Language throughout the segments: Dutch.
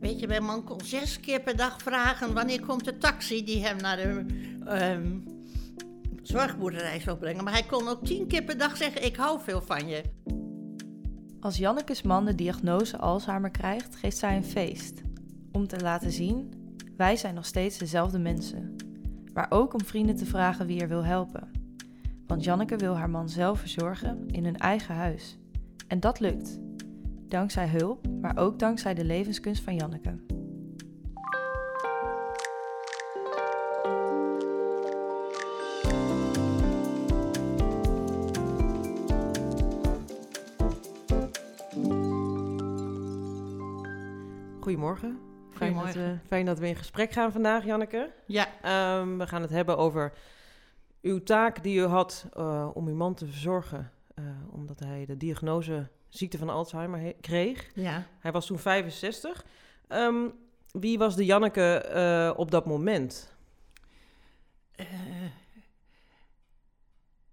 Weet je, mijn man kon zes keer per dag vragen wanneer komt de taxi die hem naar de ehm, zorgboerderij zou brengen. Maar hij kon ook tien keer per dag zeggen, ik hou veel van je. Als Janneke's man de diagnose Alzheimer krijgt, geeft zij een feest. Om te laten zien, wij zijn nog steeds dezelfde mensen. Maar ook om vrienden te vragen wie er wil helpen. Want Janneke wil haar man zelf verzorgen in hun eigen huis. En dat lukt. Dankzij hulp, maar ook dankzij de levenskunst van Janneke. Goedemorgen. Fijn dat, Goedemorgen. we, fijn dat we in gesprek gaan vandaag, Janneke. Ja, Ehm, we gaan het hebben over uw taak die u had eh, om uw man te verzorgen. eh, omdat hij de diagnose ziekte van Alzheimer he- kreeg. ja. Hij was toen 65. Ehm, wie was de Janneke eh, op dat moment? Eh,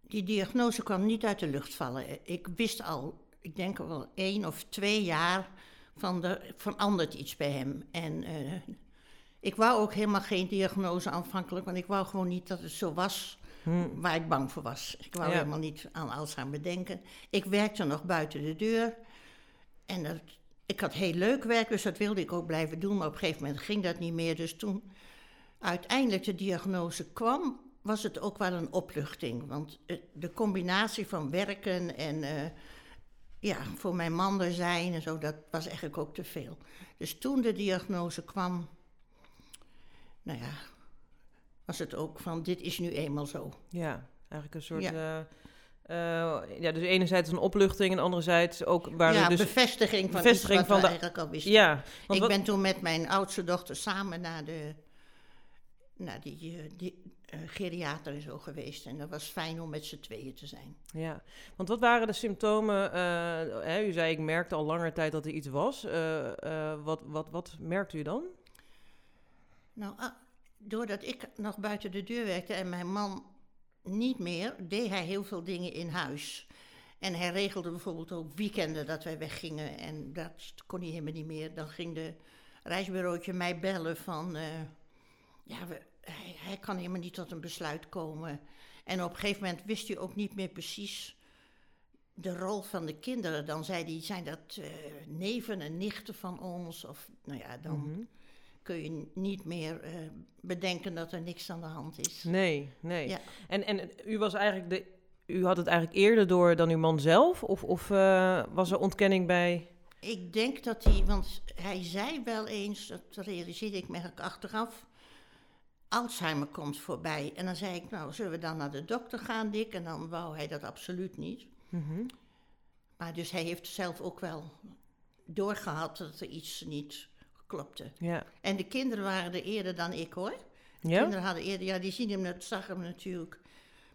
die diagnose kwam niet uit de lucht vallen. Ik wist al, ik denk al wel één of twee jaar van er verandert iets bij hem. En eh, ik wou ook helemaal geen diagnose aanvankelijk, want ik wou gewoon niet dat het zo was Hm, waar ik bang voor was. Ik wou Ja. helemaal niet aan Alzheimer denken. Ik werkte nog buiten de deur. En dat, ik had heel leuk werk, dus dat wilde ik ook blijven doen. Maar op een gegeven moment ging dat niet meer. Dus toen uiteindelijk de diagnose kwam, was het ook wel een opluchting. Want eh, de combinatie van werken en eh, ja, voor mijn man er zijn en zo, dat was eigenlijk ook te veel. Dus toen de diagnose kwam, nou ja, was het ook van dit is nu eenmaal zo. ja, eigenlijk een soort... Ja. eh, eh, ja, dus enerzijds een opluchting en anderzijds ook... Waar ja, dus, bevestiging van bevestiging iets wat van we de- eigenlijk al wisten. ja, ik wat- ben toen met mijn oudste dochter samen naar de naar die, eh, die geriater en zo geweest. En dat was fijn om met z'n tweeën te zijn. Ja, want wat waren de symptomen? hè, u zei, ik merkte al langer tijd dat er iets was. Wat, wat, wat merkte u dan? Nou, ah, doordat ik nog buiten de deur werkte en mijn man niet meer, deed hij heel veel dingen in huis. En hij regelde bijvoorbeeld ook weekenden dat wij weggingen. En dat kon hij helemaal niet meer. Dan ging de reisbureautje mij bellen van... eh, ja, we, hij, kan helemaal niet tot een besluit komen. En op een gegeven moment wist hij ook niet meer precies de rol van de kinderen. Dan zei hij, zijn dat eh, neven en nichten van ons? Of, nou ja, dan Mhm. Kun je niet meer eh, bedenken dat er niks aan de hand is. Nee, nee. Ja. En, en u was eigenlijk de... U had het eigenlijk eerder door dan uw man zelf? Of, of eh, was er ontkenning bij? Ik denk dat hij, want hij zei wel eens, dat realiseerde ik me eigenlijk achteraf, Alzheimer komt voorbij. En dan zei ik, nou, zullen we dan naar de dokter gaan, Dick? En dan wou hij dat absoluut niet. Mhm. Maar dus hij heeft zelf ook wel doorgehad dat er iets niet klopte. Ja. En de kinderen waren er eerder dan ik, hoor. De Ja? kinderen hadden eerder, ja, die zien hem, net- zag hem natuurlijk,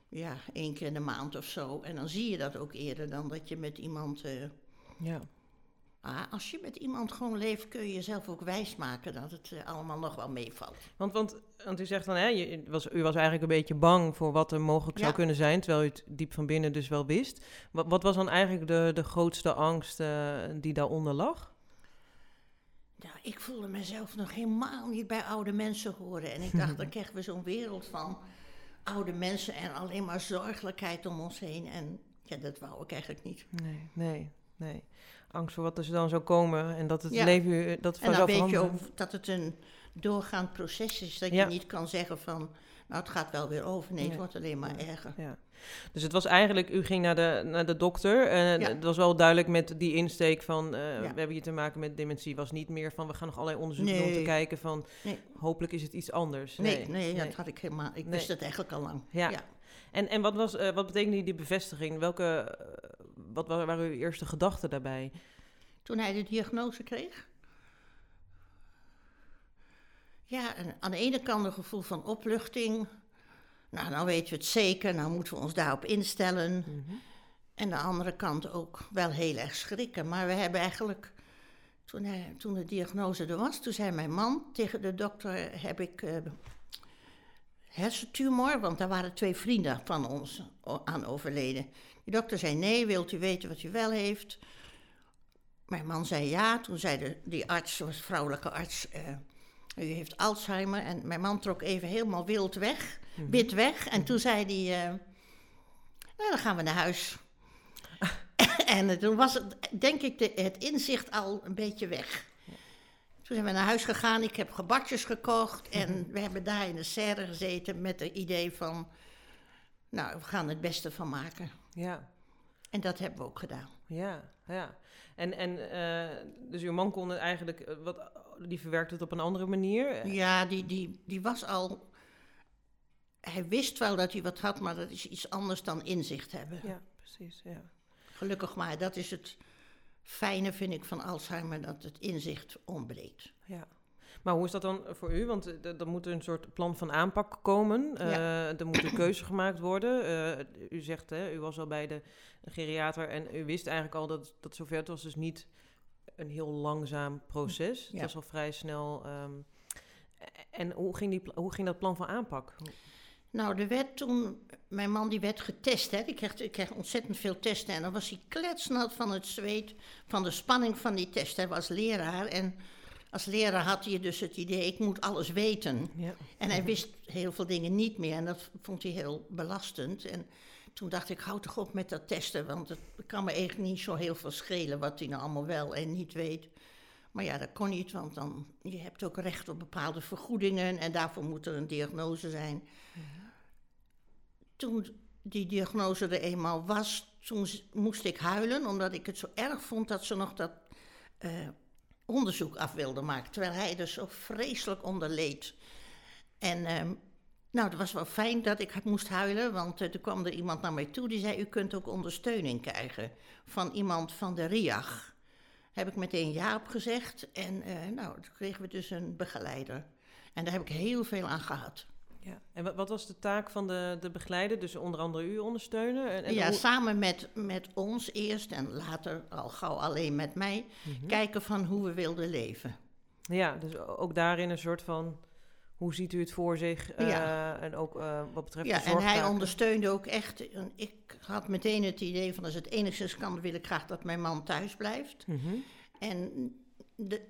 ja, één keer in de maand of zo. En dan zie je dat ook eerder dan dat je met iemand... eh, Ja. Ah, als je met iemand gewoon leeft, kun je jezelf ook wijsmaken dat het eh, allemaal nog wel meevalt. Want, want, want u zegt dan, hè, je, was, u was eigenlijk een beetje bang voor wat er mogelijk zou kunnen zijn, terwijl u het diep van binnen dus wel wist. Wat, wat was dan eigenlijk de, de grootste angst eh, die daaronder lag? Nou, ik voelde mezelf nog helemaal niet bij oude mensen horen. En ik dacht, dan krijgen we zo'n wereld van oude mensen en alleen maar zorgelijkheid om ons heen. En ja, dat wou ik eigenlijk niet. Nee, nee, nee. Angst voor wat er dan zou komen en dat het Ja. leven u- dat En dan weet je ook dat het een doorgaand proces is. Dat Ja. je niet kan zeggen van, nou het gaat wel weer over. Nee, het wordt alleen maar Ja. erger. Ja. Dus het was eigenlijk, u ging naar de, naar de dokter. En Ja. het was wel duidelijk met die insteek van, eh, we hebben hier te maken met dementie. Was niet meer van, we gaan nog allerlei onderzoek doen om te Nee. kijken van, Nee. hopelijk is het iets anders. Nee, nee, dat had ik helemaal. Ik Nee. wist het eigenlijk al lang. Ja. ja. En, en wat, was, eh, wat betekende die bevestiging? Welke, eh, wat wa- waren uw eerste gedachten daarbij? Toen hij de diagnose kreeg. Ja, aan de ene kant een gevoel van opluchting. Nou, nou weten we het zeker, nou moeten we ons daarop instellen. Mhm. En de andere kant ook wel heel erg schrikken. Maar we hebben eigenlijk, toen, hij, toen de diagnose er was, toen zei mijn man tegen de dokter, heb ik eh, hersentumor, want daar waren twee vrienden van ons aan overleden. Die dokter zei, nee, wilt u weten wat u wel heeft? mijn man zei ja. Toen zei de, die arts, was vrouwelijke arts, eh, u heeft Alzheimer. En mijn man trok even helemaal wild weg, Mhm. wit weg. En toen zei hij, eh, nou dan gaan we naar huis. en eh, toen was het, denk ik, de, het inzicht al een beetje weg. Toen zijn we naar huis gegaan, ik heb gebakjes gekocht. En we hebben daar in de serre gezeten met het idee van... Nou, we gaan het beste van maken. Ja, En dat hebben we ook gedaan. Ja, ja. En, en eh, dus uw man kon het eigenlijk, eh, wat, die verwerkte het op een andere manier. Ja, die, die, die was al. Hij wist wel dat hij wat had, maar dat is iets anders dan inzicht hebben. Ja, precies, ja. Gelukkig maar, dat is het fijne, vind ik, van Alzheimer, dat het inzicht ontbreekt. Ja. Maar hoe is dat dan voor u? Want eh, er moet een soort plan van aanpak komen. Eh, Er moet een keuze gemaakt worden. Eh, u zegt, hè, u was al bij de geriater en u wist eigenlijk al dat dat zover het was. Dus niet een heel langzaam proces. Het was al vrij snel. ehm, en hoe ging, die, hoe ging dat plan van aanpak? Nou, er werd toen, mijn man die werd getest, hè. Ik, kreeg, ik kreeg ontzettend veel testen en dan was hij kletsnat van het zweet, van de spanning van die test. Hij was leraar en als leraar had hij dus het idee, ik moet alles weten. Ja. En hij wist heel veel dingen niet meer en dat vond hij heel belastend. En toen dacht ik, houd toch op met dat testen, want het kan me eigenlijk niet zo heel veel schelen wat hij nou allemaal wel en niet weet. Maar ja, dat kon niet, want dan, je hebt ook recht op bepaalde vergoedingen en daarvoor moet er een diagnose zijn. Toen die diagnose er eenmaal was, toen moest ik huilen, omdat ik het zo erg vond dat ze nog dat eh, onderzoek af wilden maken. Terwijl hij er zo vreselijk onder leed. En ehm, nou, het was wel fijn dat ik moest huilen, want eh, er kwam er iemand naar mij toe die zei: U kunt ook ondersteuning krijgen van iemand van de RIAG. Heb ik meteen ja op gezegd en eh, nou, toen kregen we dus een begeleider. En daar heb ik heel veel aan gehad. Ja. En wat, was de taak van de, de begeleider? Dus onder andere u ondersteunen? En, en ja, hoe- samen met, met ons eerst en later al gauw alleen met mij, Mhm. kijken van hoe we wilden leven. Ja, dus ook daarin een soort van... Hoe ziet u het voor zich? eh, Ja. En ook eh, wat betreft Ja, de en hij ondersteunde ook echt. en Ik had meteen het idee van als het enigszins kan, wil ik graag dat mijn man thuis blijft. Mhm. En de,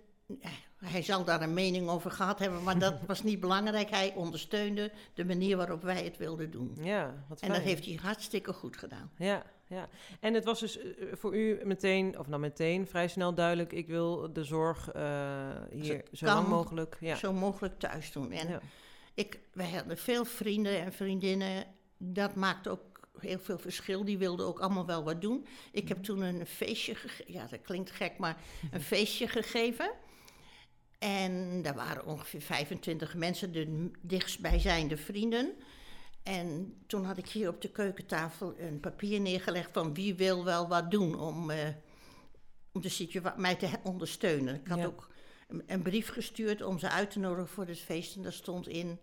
hij zal daar een mening over gehad hebben, maar dat was niet belangrijk. Hij ondersteunde de manier waarop wij het wilden doen. Ja, wat En dat fijn. heeft hij hartstikke goed gedaan. Ja, ja. En het was dus eh, voor u meteen, of nou meteen, vrij snel duidelijk... ik wil de zorg eh, hier zo lang mogelijk... Ja. Zo mogelijk thuis doen. En Ja. ik, wij hadden veel vrienden en vriendinnen. Dat maakte ook heel veel verschil. Die wilden ook allemaal wel wat doen. Ik heb toen een feestje gegeven. Ja, dat klinkt gek, maar een feestje gegeven. En daar waren ongeveer 25 mensen, de dichtstbijzijnde vrienden. En toen had ik hier op de keukentafel een papier neergelegd van wie wil wel wat doen om, eh, om de situa- mij te ondersteunen. Ik had Ja. ook een, een brief gestuurd om ze uit te nodigen voor het feest. En daar stond in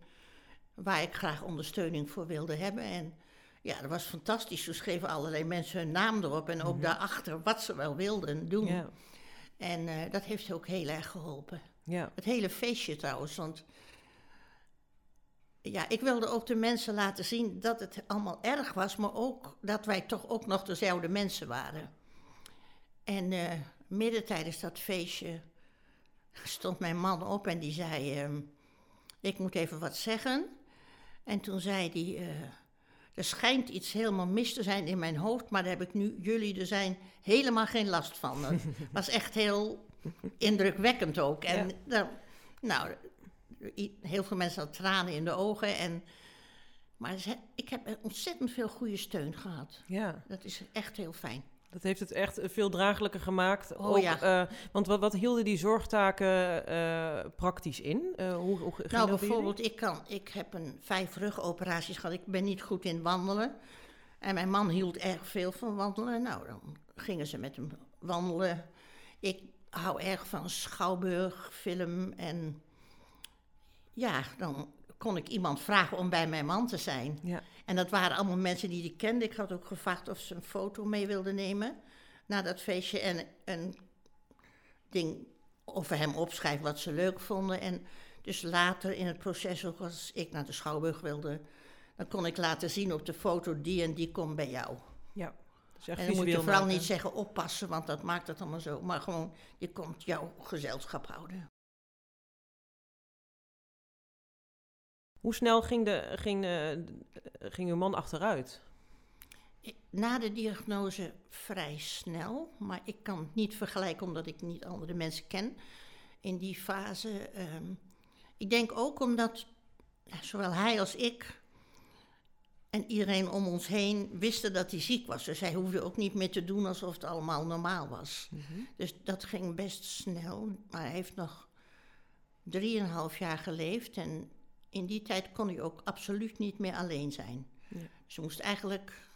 waar ik graag ondersteuning voor wilde hebben. En ja, dat was fantastisch. Toen schreven allerlei mensen hun naam erop en ook daarachter wat ze wel wilden doen. Ja, En eh, dat heeft ook heel erg geholpen. Ja, Het hele feestje trouwens, want ja, ik wilde ook de mensen laten zien dat het allemaal erg was, maar ook dat wij toch ook nog dezelfde mensen waren. En eh, midden tijdens dat feestje stond mijn man op en die zei, ehm, ik moet even wat zeggen. En toen zei hij, eh, er schijnt iets helemaal mis te zijn in mijn hoofd, maar daar heb ik nu, jullie er zijn helemaal geen last van. Dat was echt heel indrukwekkend ook. En Ja. daar- nou, heel veel mensen hadden tranen in de ogen. En, maar ze- ik heb ontzettend veel goede steun gehad. ja. Dat is echt heel fijn. Dat heeft het echt veel draaglijker gemaakt. Oh, ook, ja. eh, want wat, wat hielden die zorgtaken eh, praktisch in? Eh, hoe, hoe Nou, bijvoorbeeld, ik, kan, ik heb een vijf rugoperaties gehad. Ik ben niet goed in wandelen. En mijn man hield erg veel van wandelen. Nou, dan gingen ze met hem wandelen. Ik hou erg van schouwburg, film. En ja, dan kon ik iemand vragen om bij mijn man te zijn. Ja. En dat waren allemaal mensen die ik kende. Ik had ook gevraagd of ze een foto mee wilden nemen na dat feestje. En een ding over hem opschrijven wat ze leuk vonden. En dus later in het proces, ook als ik naar de Schouwburg wilde, dan kon ik laten zien op de foto die en die komt bij jou. ja. Dus echt en dan moet je vooral maken. niet zeggen oppassen, want dat maakt het allemaal zo. Maar gewoon, je komt jouw gezelschap houden. Hoe snel ging, de, ging, eh, ging uw man achteruit? Na de diagnose vrij snel, maar ik kan het niet vergelijken omdat ik niet andere mensen ken in die fase. ehm, ik denk ook omdat ja, zowel hij als ik en iedereen om ons heen wisten dat hij ziek was. Dus hij hoefde ook niet meer te doen alsof het allemaal normaal was. Dus dat ging best snel. Maar hij heeft nog drieënhalf jaar geleefd. En in die tijd kon hij ook absoluut niet meer alleen zijn. Ja. Dus je moest eigenlijk,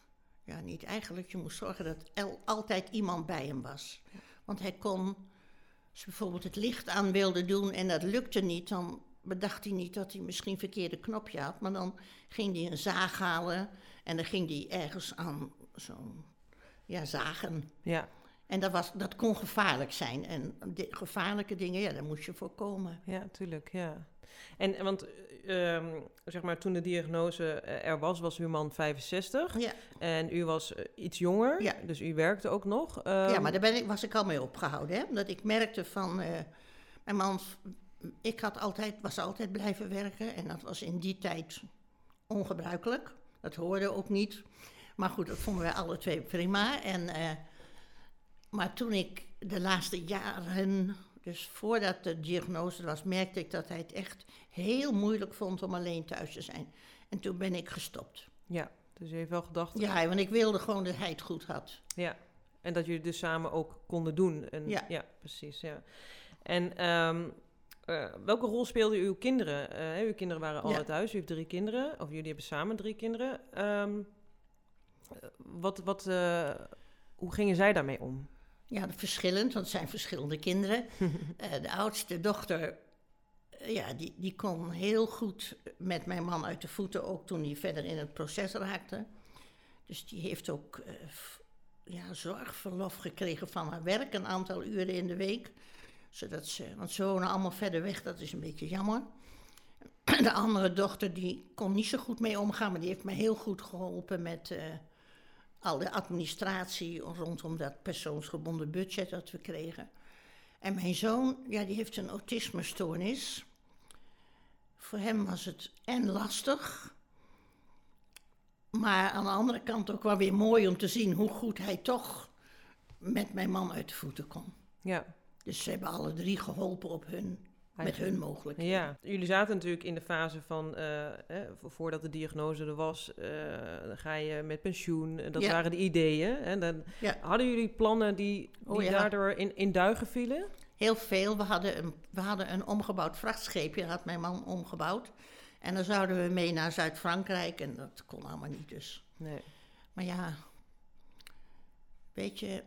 ja niet eigenlijk, je moest zorgen dat er altijd iemand bij hem was. Want hij kon, als hij bijvoorbeeld het licht aan wilde doen en dat lukte niet, dan bedacht hij niet dat hij misschien een verkeerde knopje had. Maar dan ging hij een zaag halen en dan ging hij ergens aan zo'n ja, zagen. Ja, En dat, was, dat kon gevaarlijk zijn. En de gevaarlijke dingen, ja, daar moest je voorkomen. ja, tuurlijk, ja. En want, eh, ehm, zeg maar, toen de diagnose eh, er was, was uw man 65. Ja, En u was eh, iets jonger, Ja. dus u werkte ook nog. ja Ehm, maar daar ben ik, was ik al mee opgehouden. Hè? Omdat ik merkte van... eh, mijn man, ik had altijd, was altijd blijven werken. En dat was in die tijd ongebruikelijk. Dat hoorde ook niet. Maar goed, dat vonden wij alle twee prima. En, eh, maar toen ik de laatste jaren, dus voordat de diagnose was, merkte ik dat hij het echt heel moeilijk vond om alleen thuis te zijn. En toen ben ik gestopt. Ja, dus u heeft wel gedacht... Ja, want ik wilde gewoon dat hij het goed had. Ja, en dat jullie dus samen ook konden doen. En, Ja. precies, ja. En ehm, eh, welke rol speelden uw kinderen? Eh, uw kinderen waren al Ja. thuis, u heeft drie kinderen, of jullie hebben samen drie kinderen. Ehm, eh, wat, wat, eh, hoe gingen zij daarmee om? Ja, verschillend, want het zijn verschillende kinderen. De oudste dochter, ja, die, die kon heel goed met mijn man uit de voeten, ook toen hij verder in het proces raakte. Dus die heeft ook ja, zorgverlof gekregen van haar werk, een aantal uren in de week. Zodat ze, want ze wonen allemaal verder weg, dat is een beetje jammer. De andere dochter, die kon niet zo goed mee omgaan, maar die heeft me heel goed geholpen met eh, al de administratie rondom dat persoonsgebonden budget dat we kregen. En mijn zoon, ja, die heeft een autismestoornis. Voor hem was het en lastig, maar aan de andere kant ook wel weer mooi om te zien hoe goed hij toch met mijn man uit de voeten kon. Ja, Dus ze hebben alle drie geholpen op hun, met hun mogelijkheden. ja. Jullie zaten natuurlijk in de fase van, eh, voordat de diagnose er was, eh, dan ga je met pensioen. Eh, Dat Ja. waren de ideeën. En dan, Ja. Hadden jullie plannen die, die Oh, ja. daardoor in, in duigen vielen? Heel veel. We hadden, een, we hadden een omgebouwd vrachtscheepje, had mijn man omgebouwd. En dan zouden we mee naar Zuid-Frankrijk en dat kon allemaal niet dus. Nee. Maar ja, weet je,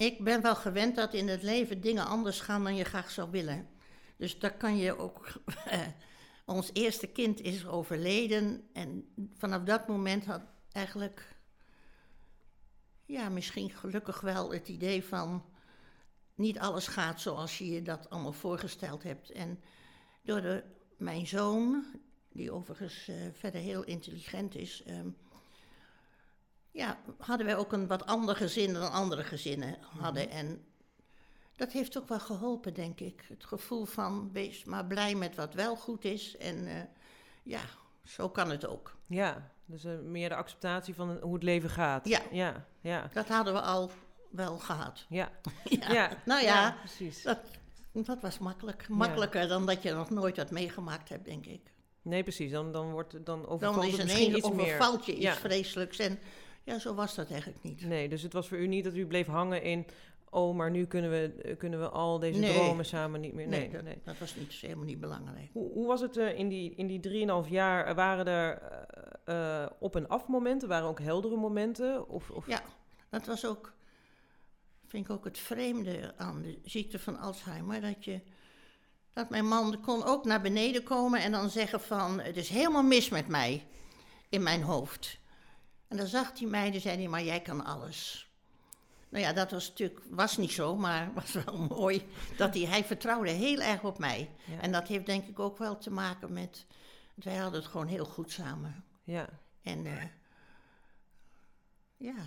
ik ben wel gewend dat in het leven dingen anders gaan dan je graag zou willen. Dus daar kan je ook. ons eerste kind is overleden en vanaf dat moment had eigenlijk, ja, misschien gelukkig wel het idee van niet alles gaat zoals je je dat allemaal voorgesteld hebt. En door de, mijn zoon, die overigens eh, verder heel intelligent is, ehm, ja, hadden wij ook een wat ander gezin dan andere gezinnen hadden. En dat heeft ook wel geholpen, denk ik. Het gevoel van wees maar blij met wat wel goed is. En eh, ja, zo kan het ook. Ja, dus eh, meer de acceptatie van hoe het leven gaat. Ja. Ja, ja, Dat hadden we al wel gehad. ja. Ja, ja. nou ja, precies. dat, dat was makkelijk. Makkelijker dan dat je nog nooit wat meegemaakt hebt, denk ik. Nee, precies. Dan, dan, wordt, dan overvalt Dan is het misschien iets meer. overvalt je iets vreselijks. En ja, zo was dat eigenlijk niet. Nee, dus het was voor u niet dat u bleef hangen in... Oh, maar nu kunnen we, kunnen we al deze Nee. dromen samen niet meer... Nee, Nee, dat, nee. dat was niet, helemaal niet belangrijk. Hoe, hoe was het eh, in die, in die drieënhalf jaar? Waren er eh, eh, op- en af momenten? Waren ook heldere momenten? Of, of... Ja, dat was ook, vind ik ook het vreemde aan de ziekte van Alzheimer. Dat, je, dat mijn man kon ook naar beneden komen en dan zeggen van, het is helemaal mis met mij, in mijn hoofd. En dan zag hij mij en zei hij, maar jij kan alles. Nou ja, dat was natuurlijk, was niet zo, maar was wel mooi. Dat hij, hij vertrouwde heel erg op mij. Ja. En dat heeft denk ik ook wel te maken met, wij hadden het gewoon heel goed samen. ja. En eh, ja.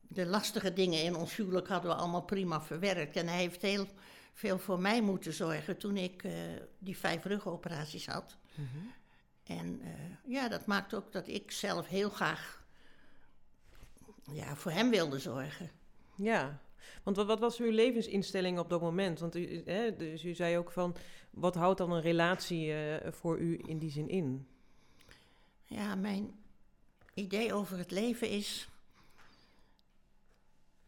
De lastige dingen in ons huwelijk hadden we allemaal prima verwerkt. En hij heeft heel veel voor mij moeten zorgen toen ik eh, die vijf rugoperaties had. En eh, ja, dat maakt ook dat ik zelf heel graag ja, voor hem wilde zorgen. Ja, want wat, wat was uw levensinstelling op dat moment? Want u, hè, dus u zei ook van, wat houdt dan een relatie eh, voor u in die zin in? Ja, mijn idee over het leven is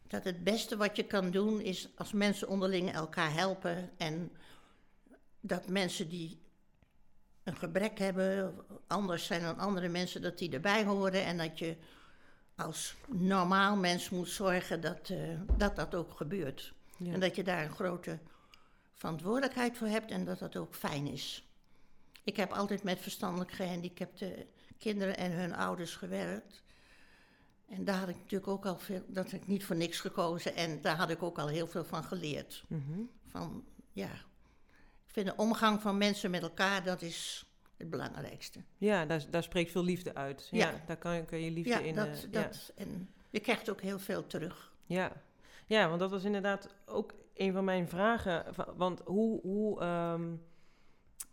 dat het beste wat je kan doen is als mensen onderling elkaar helpen en dat mensen die een gebrek hebben, anders zijn dan andere mensen, dat die erbij horen en dat je als normaal mens moet zorgen dat eh, dat, dat ook gebeurt. Ja. En dat je daar een grote verantwoordelijkheid voor hebt en dat dat ook fijn is. Ik heb altijd met verstandelijk gehandicapte kinderen en hun ouders gewerkt. En daar had ik natuurlijk ook al veel, dat heb ik niet voor niks gekozen en daar had ik ook al heel veel van geleerd. Mhm. Van ja, ik vind de omgang van mensen met elkaar, dat is het belangrijkste. Ja, daar, daar spreekt veel liefde uit. Ja, Ja. daar kan je, kan je liefde ja, in... dat, eh, ja. dat, en je krijgt ook heel veel terug. Ja. ja, want dat was inderdaad ook een van mijn vragen. Want hoe, hoe, ehm,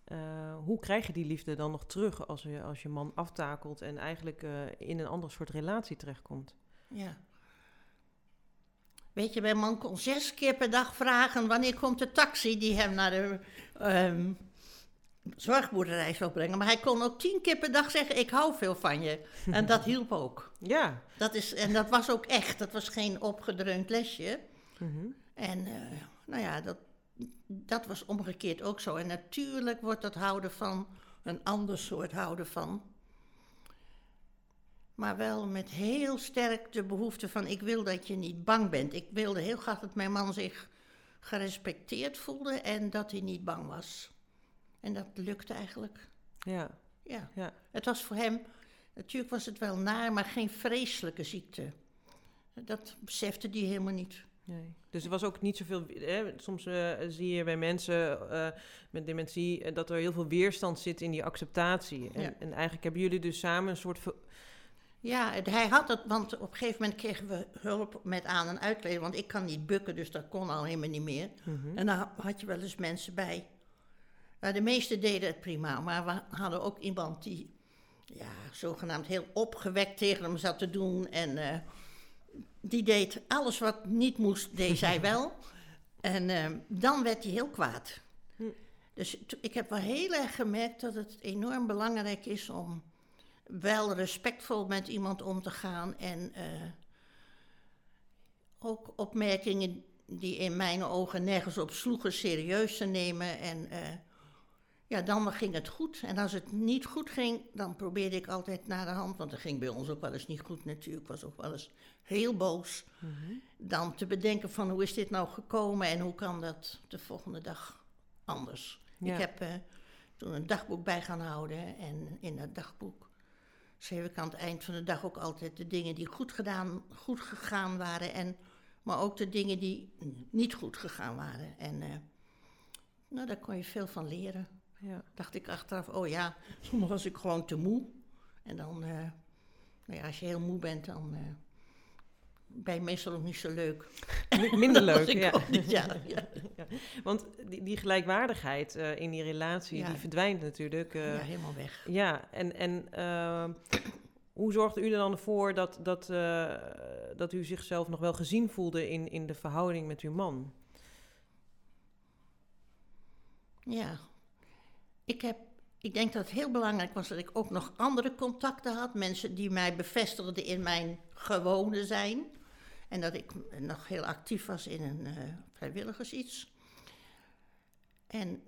eh, hoe krijg je die liefde dan nog terug als je, als je man aftakelt en eigenlijk eh, in een ander soort relatie terechtkomt? Ja. Weet je, mijn man kon zes keer per dag vragen wanneer komt de taxi die hem naar de ehm, zorgboerderij zou brengen. Maar hij kon ook tien keer per dag zeggen, ik hou veel van je. En dat hielp ook. Ja. Dat is, en dat was ook echt, dat was geen opgedreund lesje. Mhm. En eh, nou ja, dat, dat was omgekeerd ook zo. En natuurlijk wordt dat houden van een ander soort houden van. Maar wel met heel sterk de behoefte van ik wil dat je niet bang bent. Ik wilde heel graag dat mijn man zich gerespecteerd voelde en dat hij niet bang was. En dat lukte eigenlijk. Ja. Ja. Ja. Het was voor hem, natuurlijk was het wel naar, maar geen vreselijke ziekte. Dat besefte hij helemaal niet. Nee. Dus er was ook niet zoveel. Hè, soms eh, zie je bij mensen eh, met dementie eh, dat er heel veel weerstand zit in die acceptatie. En, Ja. en eigenlijk hebben jullie dus samen een soort. Ja, hij had het, want op een gegeven moment kregen we hulp met aan- en uitkleden. Want ik kan niet bukken, dus dat kon al helemaal niet meer. Mhm. En dan had je wel eens mensen bij. Nou, de meesten deden het prima, maar we hadden ook iemand die ja, zogenaamd heel opgewekt tegen hem zat te doen. En eh, die deed alles wat niet moest, deed zij wel. En eh, dan werd hij heel kwaad. Hm. Dus ik heb wel heel erg gemerkt dat het enorm belangrijk is om wel respectvol met iemand om te gaan. En eh, ook opmerkingen die in mijn ogen nergens op sloegen serieus te nemen. En eh, ja, dan ging het goed. En als het niet goed ging, dan probeerde ik altijd naar de hand, want dat ging bij ons ook wel eens niet goed natuurlijk. Ik was ook wel eens heel boos. Mhm. Dan te bedenken van hoe is dit nou gekomen en hoe kan dat de volgende dag anders. Ja. Ik heb eh, toen een dagboek bij gaan houden en in dat dagboek schreef ik aan het eind van de dag ook altijd de dingen die goed, gedaan, goed gegaan waren, en, maar ook de dingen die niet goed gegaan waren. En eh, nou, daar kon je veel van leren. Ja. Dacht ik achteraf, oh ja, soms was ik gewoon te moe. En dan, eh, nou ja, als je heel moe bent, dan eh, je meestal ook niet zo leuk. Mi- Minder leuk. Ja. ook niet, ja, ja. Ja. Want die, die gelijkwaardigheid eh, in die relatie, die verdwijnt natuurlijk. eh, ja, helemaal weg. Ja, en, en ehm, hoe zorgde u er dan voor dat, dat, eh, dat u zichzelf nog wel gezien voelde in, in de verhouding met uw man? Ja. Ik, heb, ik denk dat het heel belangrijk was dat ik ook nog andere contacten had. Mensen die mij bevestigden in mijn gewone zijn. En dat ik nog heel actief was in een eh vrijwilligersiets. En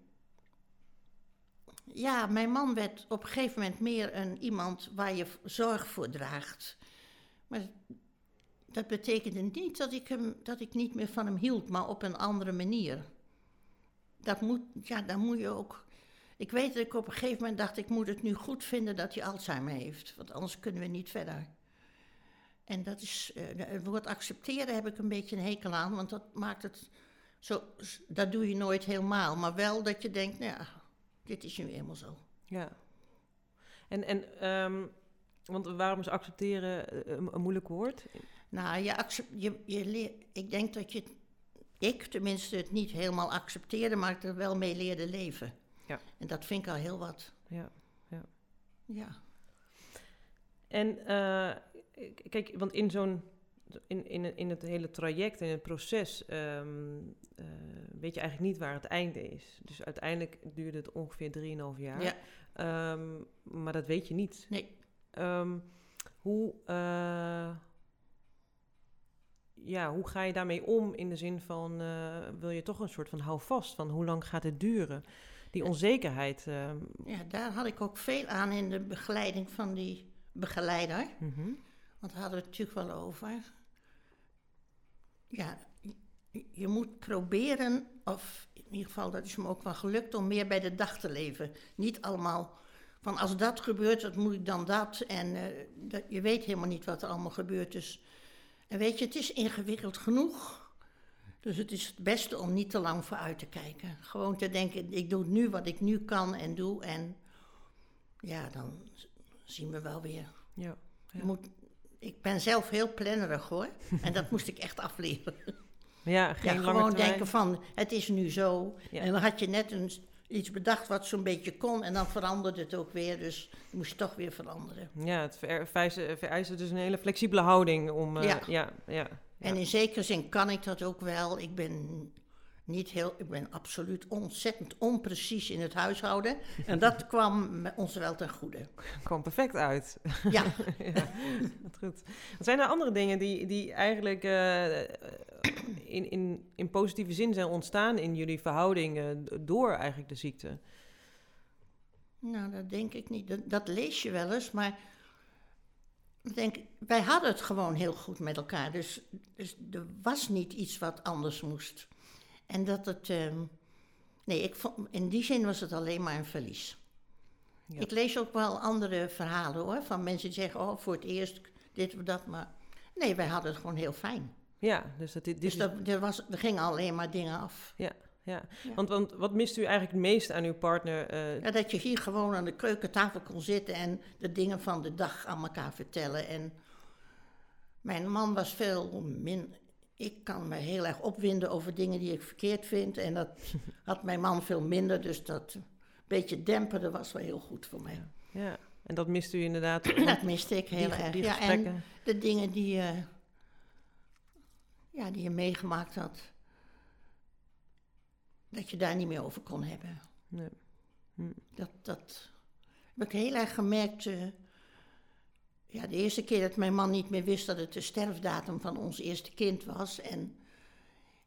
ja, mijn man werd op een gegeven moment meer een iemand waar je zorg voor draagt. Maar dat betekende niet dat ik, hem, dat ik niet meer van hem hield, maar op een andere manier. Dat moet, ja, dan moet je ook. Ik weet dat ik op een gegeven moment dacht, ik moet het nu goed vinden dat hij Alzheimer heeft, want anders kunnen we niet verder. En dat is, eh, het woord accepteren heb ik een beetje een hekel aan, want dat maakt het zo, dat doe je nooit helemaal, maar wel dat je denkt, nou ja, dit is nu eenmaal zo. Ja. En, en ehm, Want waarom is accepteren eh, een, een moeilijk woord? Nou, je, accep- je, je leer, ik denk dat je, ik tenminste, het niet helemaal accepteerde, maar ik er wel mee leerde leven. Ja. En dat vind ik al heel wat. Ja. Ja. En eh, k- kijk, want in zo'n in, in, in het hele traject, in het proces, ehm, eh, weet je eigenlijk niet waar het einde is. Dus uiteindelijk duurde het ongeveer 3,5 jaar. Ja. Ehm, maar dat weet je niet. Nee. Ehm, hoe, eh, ja, hoe ga je daarmee om in de zin van, eh, wil je toch een soort van houvast van hoe lang gaat het duren? Die onzekerheid. Ja, daar had ik ook veel aan in de begeleiding van die begeleider. mhm. Want daar hadden we het natuurlijk wel over. Ja, je- je moet proberen, of in ieder geval dat is me ook wel gelukt, om meer bij de dag te leven. Niet allemaal van als dat gebeurt, wat moet ik dan dat? En eh, dat, je weet helemaal niet wat er allemaal gebeurt. Dus, en weet je, het is ingewikkeld genoeg. Dus het is het beste om niet te lang vooruit te kijken. Gewoon te denken, ik doe nu wat ik nu kan en doe. En ja, dan zien we wel weer. ja. Je Ja. moet, ik ben zelf heel plannerig hoor. En dat moest ik echt afleren. ja, geen Ja, gewoon denken van, het is nu zo. Ja. En dan had je net een, iets bedacht wat zo'n beetje kon. En dan veranderde het ook weer. Dus je moest toch weer veranderen. Ja, het ver- vereist, vereist dus een hele flexibele houding om... eh, Ja. ja, ja, En in zekere zin kan ik dat ook wel. Ik ben niet heel, ik ben absoluut ontzettend onprecies in het huishouden. En dat kwam ons wel ten goede. kwam perfect uit. Ja, ja, goed. Wat zijn er andere dingen die, die eigenlijk eh, in, in, in positieve zin zijn ontstaan in jullie verhouding eh, door eigenlijk de ziekte? nou dat denk ik niet. Dat, dat lees je wel eens, maar ik denk, wij hadden het gewoon heel goed met elkaar. Dus, dus er was niet iets wat anders moest. En dat het, ehm, nee, ik vond, in die zin was het alleen maar een verlies. Ja. Ik lees ook wel andere verhalen hoor, van mensen die zeggen, oh voor het eerst dit of dat, maar nee, wij hadden het gewoon heel fijn. Ja, dus dat dit, dit Dus dat, er, was, er gingen alleen maar dingen af. ja. Ja. Want, want wat mist u eigenlijk het meest aan uw partner? eh, Ja, dat je hier gewoon aan de keukentafel kon zitten en de dingen van de dag aan elkaar vertellen. En mijn man was veel min. Ik kan me heel erg opwinden over dingen die ik verkeerd vind. En dat had mijn man veel minder. Dus dat beetje demperen was wel heel goed voor mij. ja, en dat mist u inderdaad. Dat miste ik heel die, erg. die ja, en de dingen die je, ja, die je meegemaakt had. Dat je daar niet meer over kon hebben. Nee. Dat, dat heb ik heel erg gemerkt. eh, ja, de eerste keer dat mijn man niet meer wist dat het de sterfdatum van ons eerste kind was. En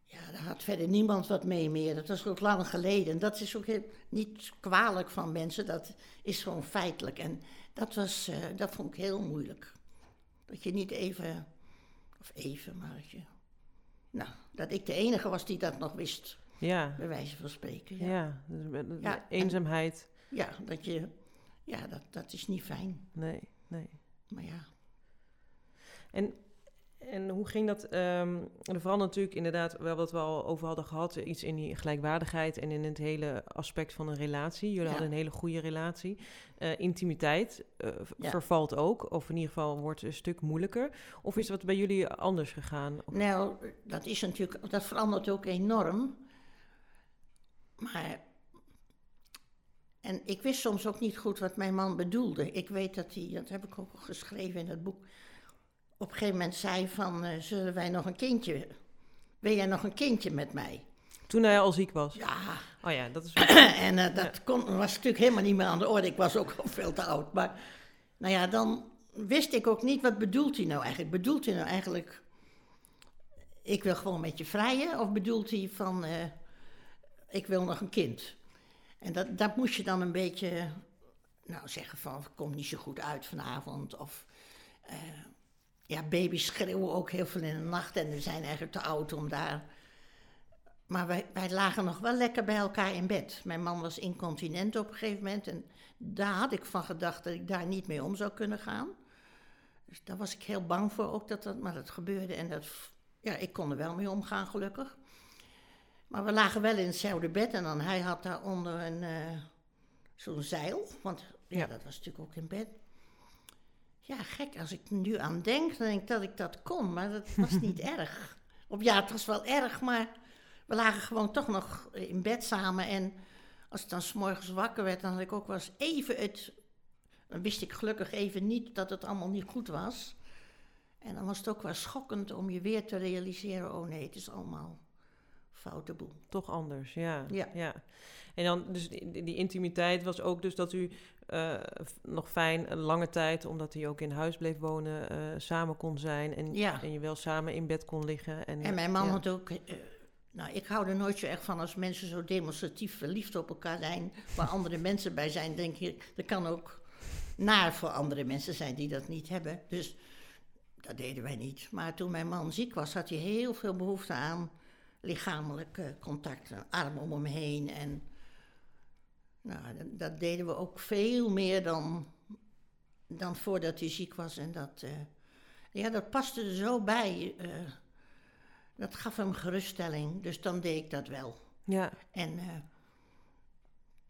ja, daar had verder niemand wat mee meer. Dat was ook lang geleden. En dat is ook heel, niet kwalijk van mensen, dat is gewoon feitelijk. En dat, was, eh, dat vond ik heel moeilijk. Dat je niet even, of even, maar dat je. Nou, dat ik de enige was die dat nog wist, Ja, bij wijze van spreken. ja. Ja, dus met- en- eenzaamheid. ja dat je. Ja, dat, dat is niet fijn. Nee, nee. Maar ja. En, en hoe ging dat? en vooral natuurlijk inderdaad, wel wat we al over hadden gehad, eh, iets in die gelijkwaardigheid en in het hele aspect van een relatie. Jullie Ja. hadden een hele goede relatie. Eh, intimiteit eh, Ja. vervalt ook, of in ieder geval wordt een stuk moeilijker. Of is dat bij jullie anders gegaan? Nou, dat is natuurlijk, dat verandert ook enorm. Maar. En ik wist soms ook niet goed wat mijn man bedoelde. Ik weet dat hij, dat heb ik ook geschreven in het boek. Op een gegeven moment zei van, eh, zullen wij nog een kindje, wil jij nog een kindje met mij? Toen hij al ziek was. Ja, Oh ja, dat is. en eh, dat kon, was natuurlijk helemaal niet meer aan de orde. Ik was ook al veel te oud. Maar nou ja, dan wist ik ook niet wat bedoelt hij nou eigenlijk. Bedoelt hij nou eigenlijk, ik wil gewoon met je vrijen? Of bedoelt hij van, eh, ik wil nog een kind? En dat, dat moest je dan een beetje, nou zeggen van, het komt niet zo goed uit vanavond. Of, eh, ja, baby's schreeuwen ook heel veel in de nacht en we zijn eigenlijk te oud om daar... Maar wij, wij lagen nog wel lekker bij elkaar in bed. Mijn man was incontinent op een gegeven moment. En daar had ik van gedacht dat ik daar niet mee om zou kunnen gaan. Dus daar was ik heel bang voor ook dat dat, maar dat gebeurde. En dat, ja, ik kon er wel mee omgaan gelukkig. Maar we lagen wel in hetzelfde bed en dan hij had daaronder een, eh, zo'n zeil. Want ja, Ja. dat was natuurlijk ook in bed. Ja, gek. Als ik er nu aan denk, dan denk ik dat ik dat kon. Maar dat was niet erg. Of ja, het was wel erg, maar we lagen gewoon toch nog in bed samen. En als ik dan s'morgens wakker werd, dan had ik ook wel eens even het... Dan wist ik gelukkig even niet dat het allemaal niet goed was. En dan was het ook wel schokkend om je weer te realiseren... oh nee, het is allemaal foute boel. Toch anders, ja. Ja. ja. En dan, dus die, die intimiteit was ook dus dat u eh, nog fijn een lange tijd, omdat hij ook in huis bleef wonen, eh, samen kon zijn. En, Ja. en je wel samen in bed kon liggen. En, En mijn man ja. had ook. eh, nou, ik hou er nooit zo erg van als mensen zo demonstratief verliefd op elkaar zijn, waar andere mensen bij zijn. Denk je, dat kan ook naar voor andere mensen zijn die dat niet hebben. Dus dat deden wij niet. Maar toen mijn man ziek was, had hij heel veel behoefte aan lichamelijk contact, een arm om hem heen. En nou, dat, dat deden we ook veel meer dan, dan voordat hij ziek was. En dat, eh, ja, dat paste er zo bij. eh, dat gaf hem geruststelling, dus dan deed ik dat wel. Ja, En eh,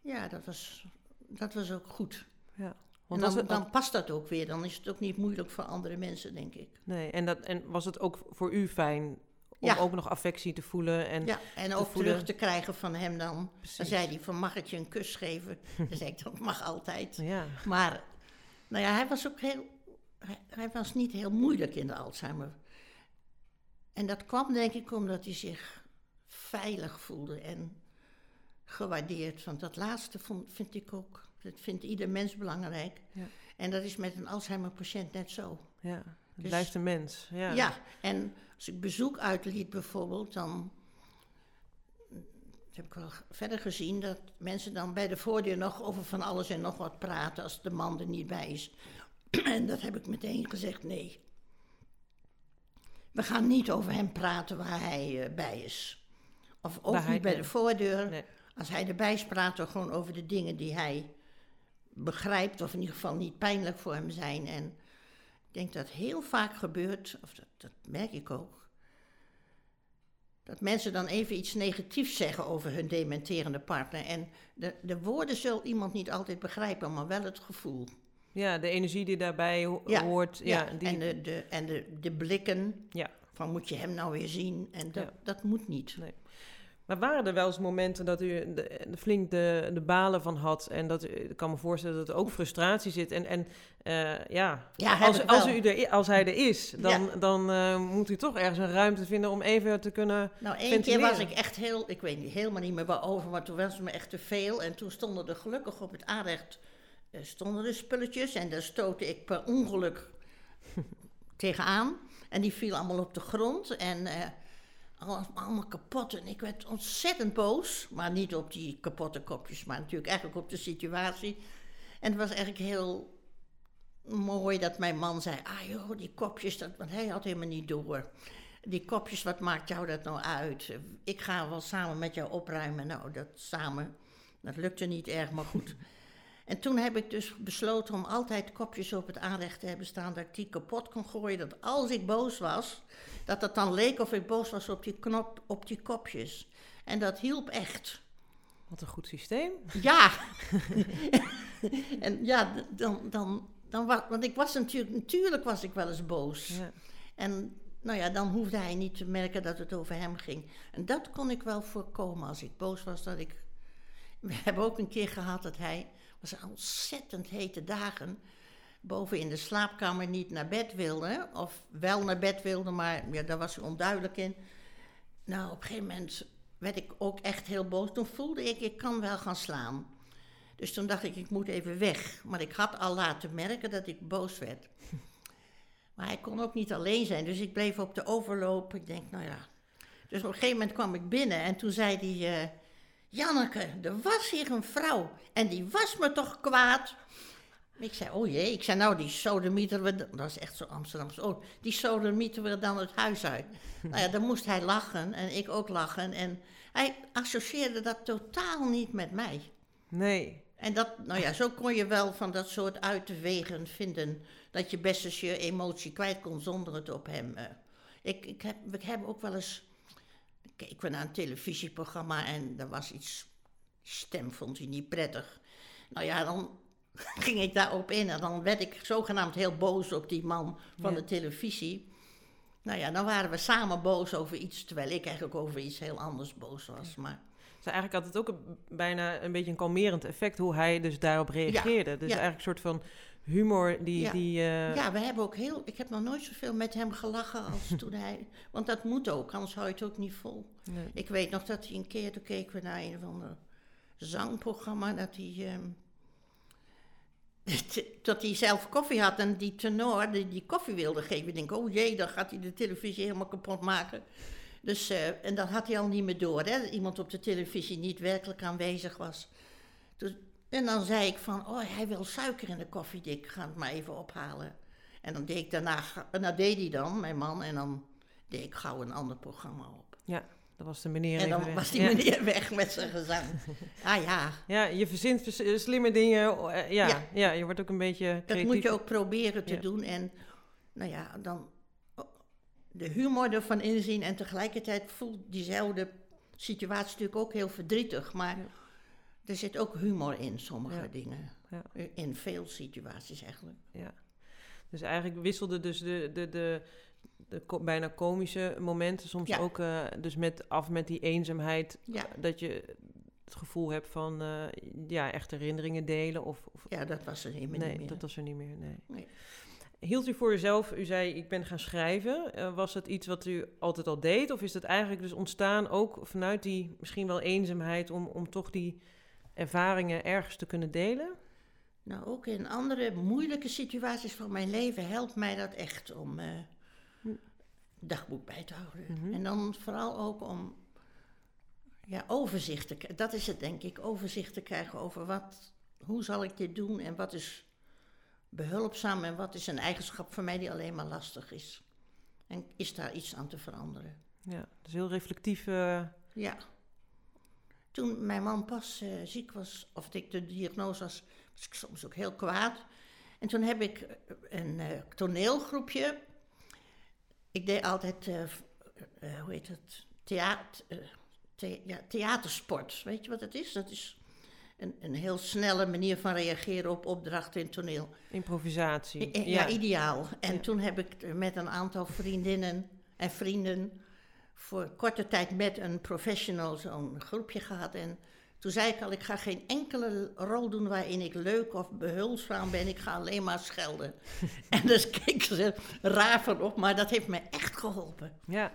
ja, dat was, dat was ook goed. ja. En Want dan, dan past dat ook weer. Dan is het ook niet moeilijk voor andere mensen, denk ik. nee, en, dat, en was het ook voor u fijn om Ja. ook nog affectie te voelen? En, Ja, en te ook voelen. terug te krijgen van hem dan. Dan Precies. zei hij van, mag ik je een kus geven? Dan zei ik, dat mag altijd. ja. Maar, nou ja, hij was ook heel... Hij, hij was niet heel moeilijk in de Alzheimer. En dat kwam denk ik omdat hij zich veilig voelde en gewaardeerd. Want dat laatste vond, vind ik ook, dat vindt ieder mens belangrijk. Ja. En dat is met een Alzheimer-patiënt net zo. ja. Het Dus- blijft een mens. Ja. Ja. en als ik bezoek uitliet bijvoorbeeld, dan heb ik wel verder gezien dat mensen dan bij de voordeur nog over van alles en nog wat praten als de man er niet bij is. En dat heb ik meteen gezegd, nee. We gaan niet over hem praten waar hij eh, bij is. Of ook Waar niet bij de voordeur. Nee. Als hij erbij is, praten we gewoon over de dingen die hij begrijpt, of in ieder geval niet pijnlijk voor hem zijn. En ik denk dat heel vaak gebeurt, of dat, dat merk ik ook, dat mensen dan even iets negatiefs zeggen over hun dementerende partner. En de, de woorden zal iemand niet altijd begrijpen, maar wel het gevoel. Ja, de energie die daarbij ho- Ja, hoort. Ja, die, En, de, de, en de, de blikken Ja. van moet je hem nou weer zien? En dat, dat moet niet. Maar waren er wel eens momenten dat u de, de- flink de, de balen van had? En dat ik kan me voorstellen dat er ook frustratie zit. En, en eh, ja, Ja, als, als, u er, als hij er is, dan, Ja. dan eh, moet u toch ergens een ruimte vinden om even te kunnen. Nou, één keer was ik echt heel, ik weet niet, helemaal niet meer waarover, maar toen was het me echt te veel. En toen stonden er gelukkig op het aanrecht eh, stonden er spulletjes en daar stootte ik per ongeluk tegenaan. En die viel allemaal op de grond en alles- allemaal kapot. En ik werd ontzettend boos, maar niet op die kapotte kopjes, maar natuurlijk eigenlijk op de situatie. En het was eigenlijk heel mooi dat mijn man zei, ah joh, die kopjes, dat, want hij had helemaal niet door. Die kopjes, wat maakt jou dat nou uit? Ik ga wel samen met jou opruimen. Nou, dat samen, dat lukte niet erg, maar goed. En toen heb ik dus besloten om altijd kopjes op het aanrecht te hebben staan, dat ik die kapot kon gooien. Dat als ik boos was, dat het dan leek of ik boos was op die knop, op die kopjes. En dat hielp echt. Wat een goed systeem. Ja. en ja, dan, dan, dan was, want ik was natuurlijk, natuurlijk was ik wel eens boos. Ja. En nou ja, dan hoefde hij niet te merken dat het over hem ging. En dat kon ik wel voorkomen als ik boos was. Dat ik... We hebben ook een keer gehad dat hij, was ontzettend hete dagen, boven in de slaapkamer niet naar bed wilde. Of wel naar bed wilde, maar ja, daar was hij onduidelijk in. Nou, op een gegeven moment werd ik ook echt heel boos. Toen voelde ik, ik kan wel gaan slaan. Dus toen dacht ik, ik moet even weg. Maar ik had al laten merken dat ik boos werd. Maar hij kon ook niet alleen zijn, dus ik bleef op de overloop. Ik denk, nou ja. Dus op een gegeven moment kwam ik binnen en toen zei hij... eh, Janneke, er was hier een vrouw en die was me toch kwaad. Ik zei, oh jee. Ik zei, nou, die sodemieter we... Dat is echt zo Amsterdamse. Oh, die sodemieter we dan het huis uit. nou ja, dan moest hij lachen en ik ook lachen. En hij associeerde dat totaal niet met mij. Nee. En dat, nou ja, zo kon je wel van dat soort uitwegen vinden. Dat je best eens je emotie kwijt kon zonder het op hem. eh. Ik, ik, heb, ik heb ook wel eens. Keken we naar een televisieprogramma en er was iets. Stem vond hij niet prettig. Nou ja, dan ging ik daarop in. En dan werd ik zogenaamd heel boos op die man van Ja. de televisie. Nou ja, dan waren we samen boos over iets, terwijl ik eigenlijk over iets heel anders boos was. Maar Dus eigenlijk had het ook een- bijna een beetje een kalmerend effect hoe hij dus daarop reageerde. dus ja. eigenlijk een soort van humor die... Ja. die eh, ja, we hebben ook heel. Ik heb nog nooit zoveel met hem gelachen als toen hij. Want dat moet ook, anders hou je het ook niet vol. nee. Ik weet nog dat hij een keer, toen keken we naar een van de zangprogramma, dat hij. ehm, dat hij zelf koffie had en die tenor die, koffie wilde geven. Ik denk, oh jee, dan gaat hij de televisie helemaal kapot maken. Dus, eh, en dat had hij al niet meer door, hè, dat iemand op de televisie niet werkelijk aanwezig was. Dus, en dan zei ik van, oh, hij wil suiker in de koffie, ik ga het maar even ophalen. En dan deed ik daarna, en deed hij dan, mijn man, en dan deed ik gauw een ander programma op. Dat was de meneer En dan was die Ja. meneer weg met zijn gezang. Ah ja, Ja, je verzint vers- eh, slimme dingen. eh, ja, ja. Ja. je wordt ook een beetje dat creatief. moet je ook proberen te Ja. doen. En nou ja, dan de humor ervan inzien. En tegelijkertijd voelt diezelfde situatie natuurlijk ook heel verdrietig. Maar Ja. er zit ook humor in sommige Ja. dingen. Ja. In veel situaties eigenlijk. Dus eigenlijk wisselde dus de, de, de, de ko- bijna komische momenten soms Ja. ook eh, dus met, af met die eenzaamheid. Ja. Dat je het gevoel hebt van eh, ja, echt herinneringen delen. Of, of Ja, dat was er helemaal nee, niet meer. dat was er niet meer. Nee. Nee. Hield u voor uzelf, u zei ik ben gaan schrijven. Eh, was het iets wat u altijd al deed? Of is dat eigenlijk dus ontstaan ook vanuit die misschien wel eenzaamheid om, om toch die ervaringen ergens te kunnen delen? Nou, ook in andere moeilijke situaties van mijn leven helpt mij dat echt om. Dagboek bij te houden. Mhm. En dan vooral ook om ja, overzicht te krijgen. Dat is het denk ik, overzicht te krijgen over wat, hoe zal ik dit doen en wat is behulpzaam en wat is een eigenschap voor mij die alleen maar lastig is. En is daar iets aan te veranderen? Ja, dus heel reflectief. eh, Ja. Toen mijn man pas eh, ziek was, of ik de diagnose was, was ik soms ook heel kwaad. En toen heb ik eh, een toneelgroepje. Ik deed altijd, eh, v- eh, hoe heet het, theater, ja, theatersport. Weet je wat het is? Dat is een, een heel snelle manier van reageren op opdrachten in toneel. improvisatie. I- Ja, ideaal. En Ja. toen heb ik met een aantal vriendinnen en vrienden voor korte tijd met een professional zo'n groepje gehad. En toen zei ik al, ik ga geen enkele rol doen waarin ik leuk of behulpzaam ben. Ik ga alleen maar schelden. en dus keken ze raar van op, maar dat heeft me echt geholpen. Ja,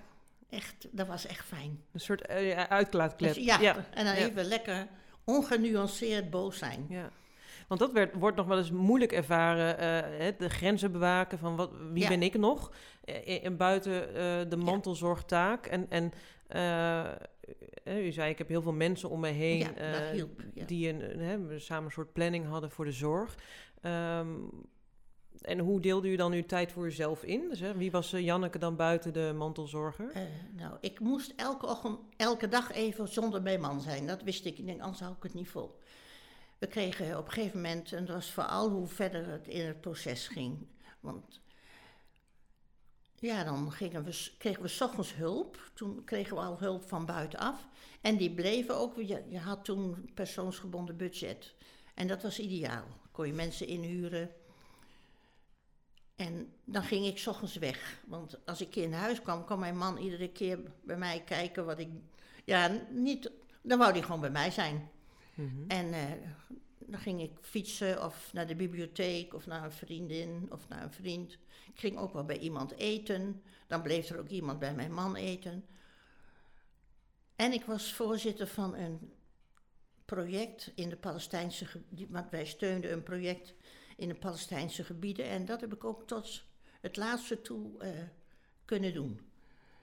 Echt, dat was echt fijn. een soort eh, ja, uitlaatklep. Dus ja, ja. en dan ja. even lekker ongenuanceerd boos zijn. Ja. Want dat werd, wordt nog wel eens moeilijk ervaren, eh, hè, de grenzen bewaken van wat, wie Ja. ben ik nog, en buiten eh, de mantelzorgtaak. En, en u zei, ik heb heel veel mensen om me heen Ja, eh, hielp, ja. die een, hè, samen een soort planning hadden voor de zorg. Ehm, en hoe deelde u dan uw tijd voor uzelf in? Dus, hè, wie was eh, Janneke dan buiten de mantelzorger? Eh, nou, ik moest elke, ochtend, elke dag even zonder mijn man zijn. Dat wist ik. Ik denk, anders hou ik het niet vol. We kregen op een gegeven moment, en dat was vooral hoe verder het in het proces ging. Want ja, dan gingen we, kregen we s ochtends hulp. Toen kregen we al hulp van buitenaf. En die bleven ook. Je, je had toen persoonsgebonden budget. En dat was ideaal. Kon je mensen inhuren. En dan ging ik 's ochtends weg. Want als ik in huis kwam, kwam mijn man iedere keer bij mij kijken wat ik. Ja, niet. Dan wou hij gewoon bij mij zijn. Mhm. En eh, dan ging ik fietsen of naar de bibliotheek of naar een vriendin of naar een vriend. Ik ging ook wel bij iemand eten. Dan bleef er ook iemand bij mijn man eten. En ik was voorzitter van een project in de Palestijnse gebieden. Want wij steunden een project in de Palestijnse gebieden. En dat heb ik ook tot het laatste toe eh, kunnen doen.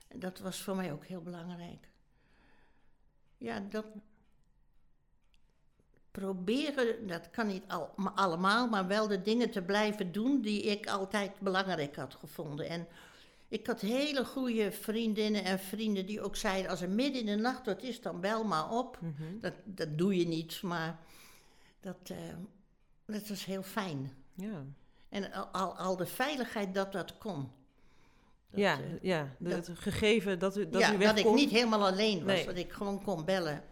En dat was voor mij ook heel belangrijk. Ja, dat proberen, dat kan niet al, maar allemaal, maar wel de dingen te blijven doen die ik altijd belangrijk had gevonden. En ik had hele goede vriendinnen en vrienden die ook zeiden, als er midden in de nacht wat is, dan bel maar op. Mhm. Dat, dat doe je niet, maar dat, eh, dat was heel fijn. Ja, En al, al, al de veiligheid dat dat kon. Dat, ja, eh, ja dat- het gegeven dat u, dat ja, u dat ik niet helemaal alleen was, Nee. dat ik gewoon kon bellen.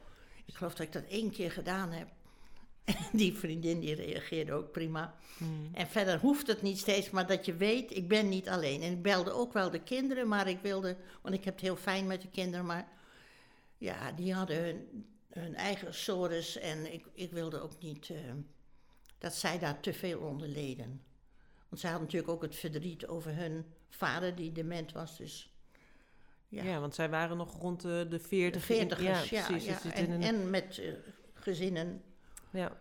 Ik geloof dat ik dat één keer gedaan heb. die vriendin die reageerde ook prima. Hmm. En verder hoeft het niet steeds, maar dat je weet, ik ben niet alleen. En ik belde ook wel de kinderen, maar ik wilde, want ik heb het heel fijn met de kinderen, maar ja, die hadden hun, hun eigen sores en ik, ik wilde ook niet eh, dat zij daar te veel onder leden. Want zij hadden natuurlijk ook het verdriet over hun vader die dement was, dus Ja. ja. want zij waren nog rond de, de 40. de veertigers, ja. precies. ja. En, een- en met eh, gezinnen. Ja.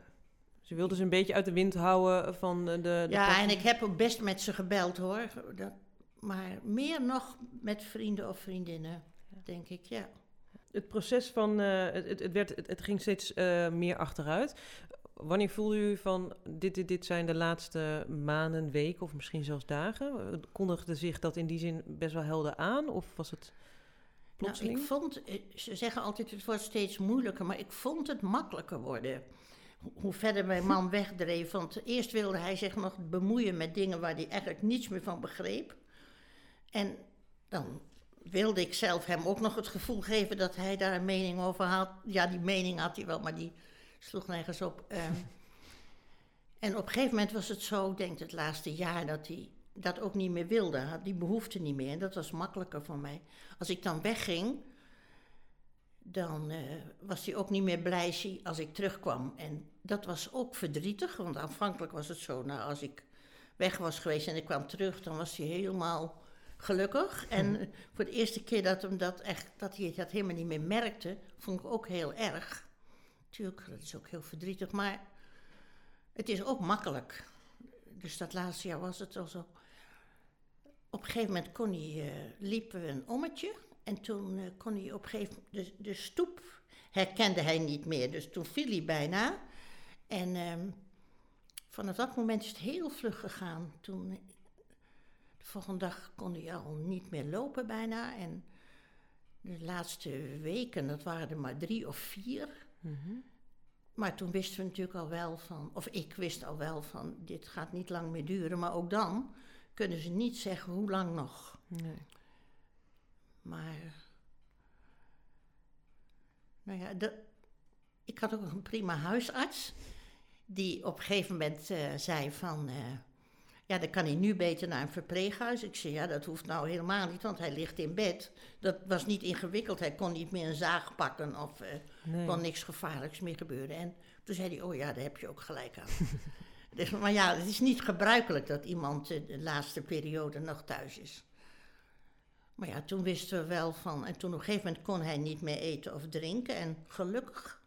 Ze wilden ze een beetje uit de wind houden van de... de Ja, en ik heb ook best met ze gebeld hoor. Dat, maar meer nog met vrienden of vriendinnen, denk ik, ja. Het proces van... eh, het, het, het werd, het, het ging steeds eh, meer achteruit. Wanneer voelde u van... Dit, dit, dit zijn de laatste maanden, weken of misschien zelfs dagen? Kondigde zich dat in die zin best wel helder aan? Of was het plotseling? Nou, ik vond, eh, ze zeggen altijd het wordt steeds moeilijker, maar ik vond het makkelijker worden. Ho- Hoe verder mijn man wegdreef, want eerst wilde hij zich nog bemoeien met dingen waar hij eigenlijk niets meer van begreep. En dan wilde ik zelf hem ook nog het gevoel geven dat hij daar een mening over had. Ja, die mening had hij wel, maar die sloeg nergens op. Ehm. en op een gegeven moment was het zo, ik denk het laatste jaar, dat hij dat ook niet meer wilde. Had die behoefte niet meer. En dat was makkelijker voor mij. Als ik dan wegging, dan eh, was hij ook niet meer blij als ik terugkwam. En dat was ook verdrietig, want aanvankelijk was het zo, nou, als ik weg was geweest en ik kwam terug, dan was hij helemaal gelukkig. En eh, voor de eerste keer dat, hem dat, echt, dat hij dat helemaal niet meer merkte, vond ik ook heel erg. Tuurlijk, dat is ook heel verdrietig, maar het is ook makkelijk. Dus dat laatste jaar was het al zo. Op een gegeven moment kon hij, eh, liepen we een ommetje. En toen eh, kon hij op een gegeven moment, de, de stoep herkende hij niet meer. Dus toen viel hij bijna. En ehm, vanaf dat moment is het heel vlug gegaan. Toen, de volgende dag kon hij al niet meer lopen bijna. En de laatste weken, dat waren er maar drie of vier. Mhm. Maar toen wisten we natuurlijk al wel van, of ik wist al wel van, dit gaat niet lang meer duren. Maar ook dan kunnen ze niet zeggen hoe lang nog. Nee. Maar, nou ja, de, ik had ook een prima huisarts. Die op een gegeven moment eh, zei van, eh, ja, dan kan hij nu beter naar een verpleeghuis. Ik zei, ja, dat hoeft nou helemaal niet, want hij ligt in bed. Dat was niet ingewikkeld. Hij kon niet meer een zaag pakken of Nee. kon niks gevaarlijks meer gebeuren. En toen zei hij, oh ja, daar heb je ook gelijk aan. dus, maar ja, het is niet gebruikelijk dat iemand de laatste periode nog thuis is. Maar ja, toen wisten we wel van... En toen op een gegeven moment kon hij niet meer eten of drinken. En gelukkig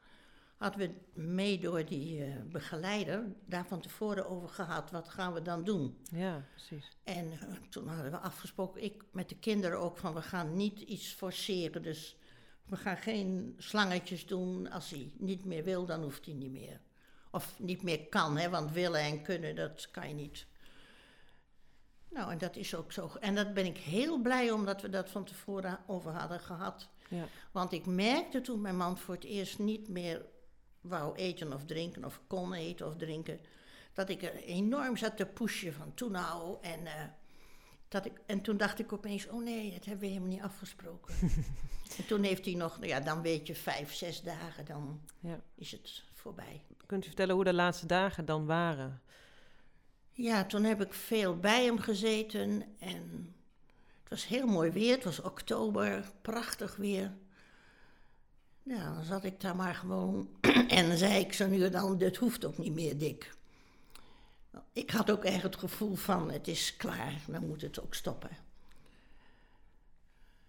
hadden we mee door die eh, begeleider... daar van tevoren over gehad, wat gaan we dan doen? Ja, precies. En eh, toen hadden we afgesproken, ik met de kinderen ook, van we gaan niet iets forceren. Dus we gaan geen slangetjes doen. Als hij niet meer wil, dan hoeft hij niet meer. Of niet meer kan, hè, want willen en kunnen, dat kan je niet. Nou, en dat is ook zo. En dat ben ik heel blij omdat we dat van tevoren over hadden gehad. Ja. Want ik merkte toen mijn man voor het eerst niet meer wou eten of drinken, of kon eten of drinken, dat ik er enorm zat te pushen van toen nou. En, eh, dat ik, en toen dacht ik opeens, oh nee, dat hebben we helemaal niet afgesproken. en toen heeft hij nog, nou ja, dan weet je, vijf, zes dagen, dan Ja. is het voorbij. Kunt u vertellen hoe de laatste dagen dan waren? Ja, toen heb ik veel bij hem gezeten en het was heel mooi weer. Het was oktober, prachtig weer. Ja, dan zat ik daar maar gewoon en zei ik zo nu dan, dit hoeft ook niet meer, Dick. Ik had ook echt het gevoel van, het is klaar, dan moet het ook stoppen.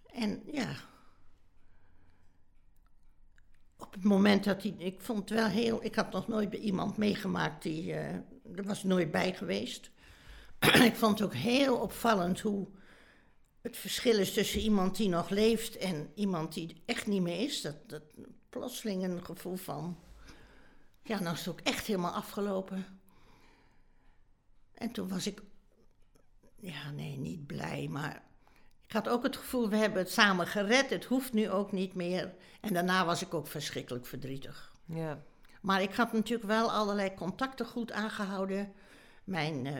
En ja, op het moment dat hij, ik vond het wel heel, ik had nog nooit bij iemand meegemaakt die, eh, er was nooit bij geweest. ik vond het ook heel opvallend hoe het verschil is tussen iemand die nog leeft en iemand die echt niet meer is. Dat, dat plotseling een gevoel van, ja, nou is het ook echt helemaal afgelopen. En toen was ik, ja, nee, niet blij, maar ik had ook het gevoel, we hebben het samen gered, het hoeft nu ook niet meer. En daarna was ik ook verschrikkelijk verdrietig. Ja. Maar ik had natuurlijk wel allerlei contacten goed aangehouden. Mijn eh,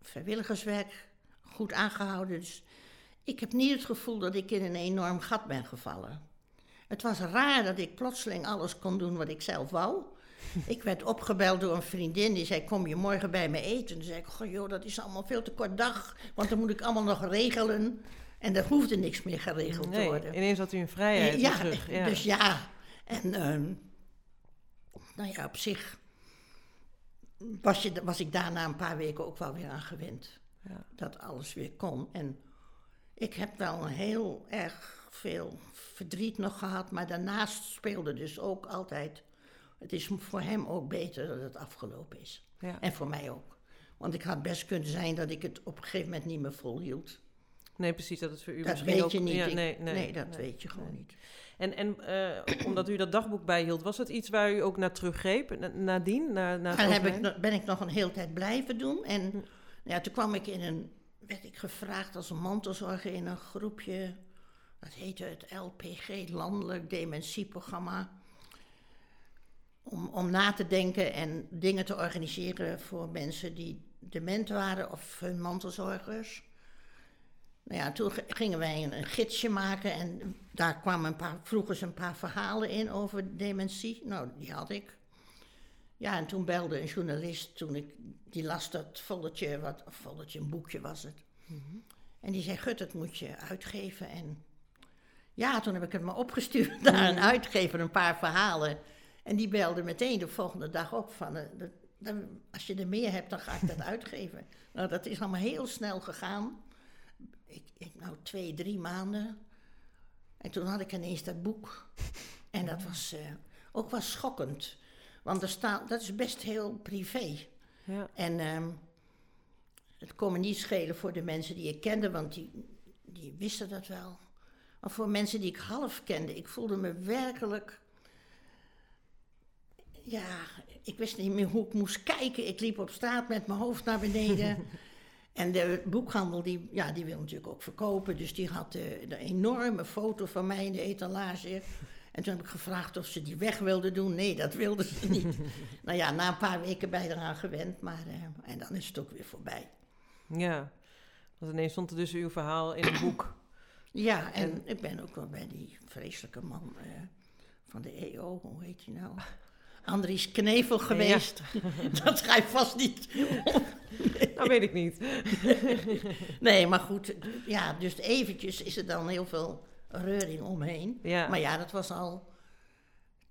vrijwilligerswerk goed aangehouden. Dus ik heb niet het gevoel dat ik in een enorm gat ben gevallen. Het was raar dat ik plotseling alles kon doen wat ik zelf wou. ik werd opgebeld door een vriendin die zei: Kom je morgen bij me eten? Toen zei ik: Goh, joh, dat is allemaal veel te kort dag, want dan moet ik allemaal nog regelen. En er hoefde niks meer geregeld te worden. ineens had u een vrijheid ja, terug. Ja. dus ja. En ehm, nou ja, op zich was, je, was ik daarna een paar weken ook wel weer aan gewend. Ja. Dat alles weer kon. En ik heb wel heel erg veel verdriet nog gehad, maar daarnaast speelde dus ook altijd. Het is voor hem ook beter dat het afgelopen is. Ja. En voor mij ook. Want ik had best kunnen zijn dat ik het op een gegeven moment niet meer volhield. Nee, precies, dat is voor u Dat misschien weet ook... je niet. Ja, Ik- nee, nee, dat nee. weet je gewoon nee. niet. En, en eh, omdat u dat dagboek bijhield, was dat iets waar u ook naar teruggreep na- nadien? Na, na het Daar heb ik, ben ik nog een hele tijd blijven doen. En Hm. ja, toen kwam ik in een, werd ik gevraagd als mantelzorger in een groepje. Dat heette het LPG, Landelijk Dementieprogramma. Om, om na te denken en dingen te organiseren voor mensen die dement waren of hun mantelzorgers. Nou ja, toen gingen wij een, gidsje maken en daar kwamen een paar, een paar verhalen in over dementie. Nou, die had ik. Ja, en toen belde een journalist, toen ik, die las dat volletje, wat, volletje, een boekje was het. En die zei, Gut, dat moet je uitgeven. En ja, toen heb ik het maar opgestuurd naar een uitgever, een paar verhalen. En die belde meteen de volgende dag op van, eh, als je er meer hebt, dan ga ik dat uitgeven. Nou, dat is allemaal heel snel gegaan. Ik, ik, nou, twee, drie maanden. En toen had ik ineens dat boek. En dat was eh, ook wel schokkend. Want er staat, dat is best heel privé. Ja. En ehm, het kon me niet schelen voor de mensen die ik kende, want die, die wisten dat wel. Maar voor mensen die ik half kende, ik voelde me werkelijk. Ja, ik wist niet meer hoe ik moest kijken. Ik liep op straat met mijn hoofd naar beneden. en de boekhandel, die, ja, die wil natuurlijk ook verkopen. Dus die had de, de enorme foto van mij in de etalage. En toen heb ik gevraagd of ze die weg wilden doen. Nee, dat wilden ze niet. nou ja, na een paar weken ben je eraan gewend. Maar, eh, en dan is het ook weer voorbij. ja. Want ineens stond er dus uw verhaal in een boek. Ja, en, En- ik ben ook wel bij die vreselijke man eh, van de EO, hoe heet hij nou? Andries Knevel geweest. Dat ga je vast niet. Dat weet ik niet. Nee, maar goed, ja, dus eventjes is er dan heel veel reuring omheen. Ja. Maar ja, dat was al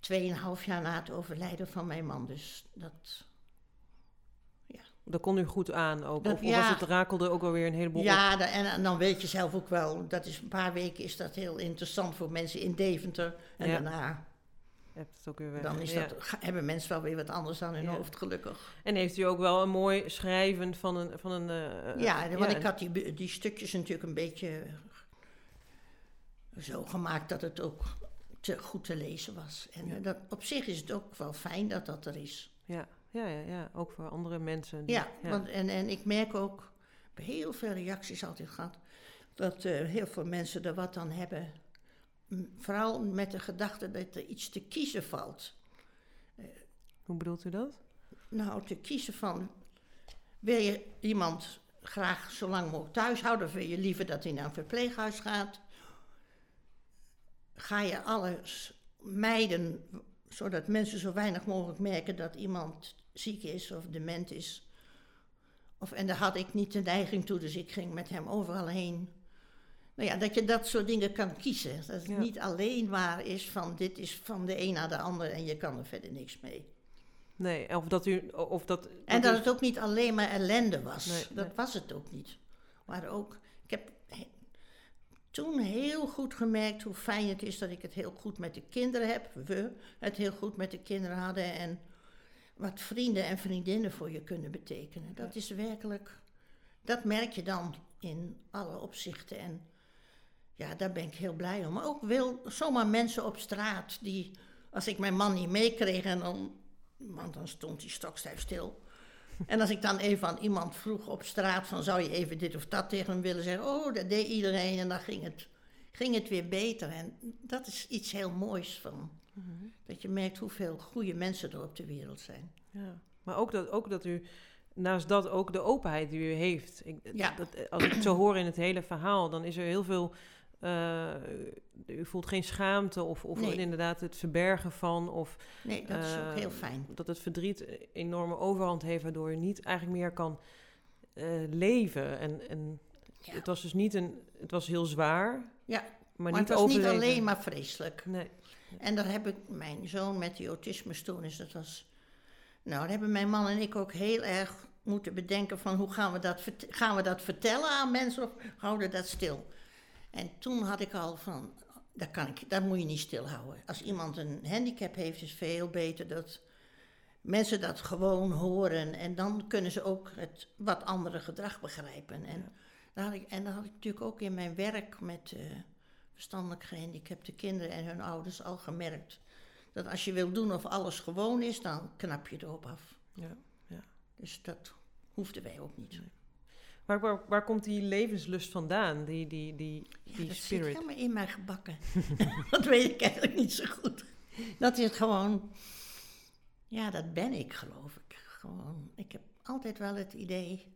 2,5 jaar na het overlijden van mijn man. Dus dat. Dat kon u goed aan ook. Dat- of, ja. was het rakelde ook alweer een heleboel? Ja, da- en, en dan weet je zelf ook wel, dat is een paar weken is dat heel interessant voor mensen in Deventer. En Ja. daarna het ook weer weg. dan is Ja. dat, hebben mensen wel weer wat anders aan hun Ja. hoofd, gelukkig. En heeft u ook wel een mooi schrijven van een... Van een eh, ja, want ja, ik had die, die stukjes natuurlijk een beetje zo gemaakt dat het ook te, goed te lezen was. En Ja. eh, dat, op zich is het ook wel fijn dat dat er is. Ja, ja, ja, ja, ook voor andere mensen. die- Ja, Want, en, en ik merk ook, ik heb heel veel reacties altijd gehad, dat eh, heel veel mensen er wat aan hebben. Vooral met de gedachte dat er iets te kiezen valt. Hoe bedoelt u dat? Nou, te kiezen van, wil je iemand graag zo lang mogelijk thuis houden, of wil je liever dat hij naar een verpleeghuis gaat? Ga je alles mijden, zodat mensen zo weinig mogelijk merken dat iemand ziek is of dement is? Of, en daar had ik niet de neiging toe, dus ik ging met hem overal heen. Nou ja, dat je dat soort dingen kan kiezen. Dat het Ja. niet alleen maar is van dit is van de een naar de ander en je kan er verder niks mee. Nee, of dat u... Of dat, En dat u- het ook niet alleen maar ellende was. Nee, dat nee. was het ook niet. Maar ook, ik heb he- toen heel goed gemerkt hoe fijn het is dat ik het heel goed met de kinderen heb. We het heel goed met de kinderen hadden. En wat vrienden en vriendinnen voor je kunnen betekenen. Dat is werkelijk, dat merk je dan in alle opzichten. En ja, daar ben ik heel blij om. Maar ook wil zomaar mensen op straat die, als ik mijn man niet meekreeg en dan, want dan stond hij stokstijf stil. En als ik dan even aan iemand vroeg op straat van zou je even dit of dat tegen hem willen zeggen, oh dat deed iedereen en dan ging het, ging het weer beter. En dat is iets heel moois van, Mhm. dat je merkt hoeveel goede mensen er op de wereld zijn. Ja. Maar ook dat, ook dat u... Naast dat ook de openheid die u heeft. Ik, Ja. dat, als ik het zo hoor in het hele verhaal, dan is er heel veel... eh, u voelt geen schaamte of, of Nee. inderdaad het verbergen van. Of Nee, dat is ook eh, heel fijn. dat het verdriet enorme overhand heeft, waardoor je niet eigenlijk meer kan eh, leven. En, en Ja. het was dus niet een. Het was heel zwaar. Ja, maar, Maar, niet het was niet alleen maar vreselijk. Nee. En daar heb ik mijn zoon met die autismestoornis, dat was... Nou, daar hebben mijn man en ik ook heel erg moeten bedenken van hoe gaan we dat, gaan we dat vertellen aan mensen of houden we dat stil? En toen had ik al van, dat, kan ik, dat moet je niet stilhouden. Als iemand een handicap heeft, is veel beter dat mensen dat gewoon horen. En dan kunnen ze ook het wat andere gedrag begrijpen. En, Ja. dat, had ik, en dat had ik natuurlijk ook in mijn werk met eh, verstandelijk gehandicapte kinderen en hun ouders al gemerkt. Dat als je wil doen of alles gewoon is, dan knap je erop af. Ja. Dus dat hoefden wij ook niet. Waar, waar, waar komt die levenslust vandaan? Die, die, die, Ja, die dat zit spirit? helemaal in mij gebakken. dat weet ik eigenlijk niet zo goed. Dat is gewoon... Ja, dat ben ik, geloof ik. Gewoon, ik heb altijd wel het idee...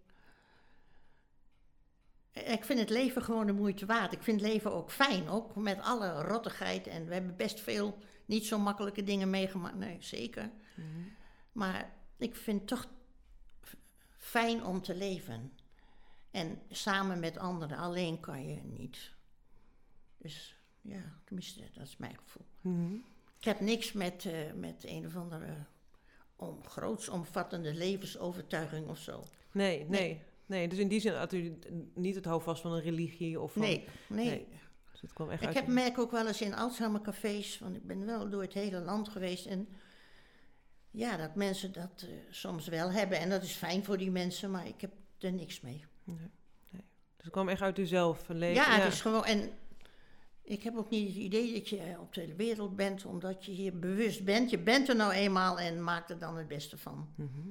Ik vind het leven gewoon de moeite waard. Ik vind het leven ook fijn, ook met alle rottigheid. En we hebben best veel niet zo makkelijke dingen meegemaakt. Nee, zeker. Mhm. Maar ik vind het toch fijn om te leven. En samen met anderen, alleen kan je niet. Dus ja, tenminste, dat is mijn gevoel. Mhm. Ik heb niks met, eh, met een of andere om, grootsomvattende levensovertuiging of zo. Nee, nee, nee. Dus in die zin had u niet het houvast van een religie of van... Nee, nee. nee. Dus het kwam echt Ik uit... heb, merk ook wel eens in Alzheimercafés, want ik ben wel door het hele land geweest. En ja, dat mensen dat eh, soms wel hebben. En dat is fijn voor die mensen, maar ik heb er niks mee. Nee, nee. Dus het kwam echt uit uzelf. Een le- Ja, het is gewoon. En ik heb ook niet het idee dat je op de wereld bent omdat je hier bewust bent. Je bent er nou eenmaal en maakt er dan het beste van. Mhm.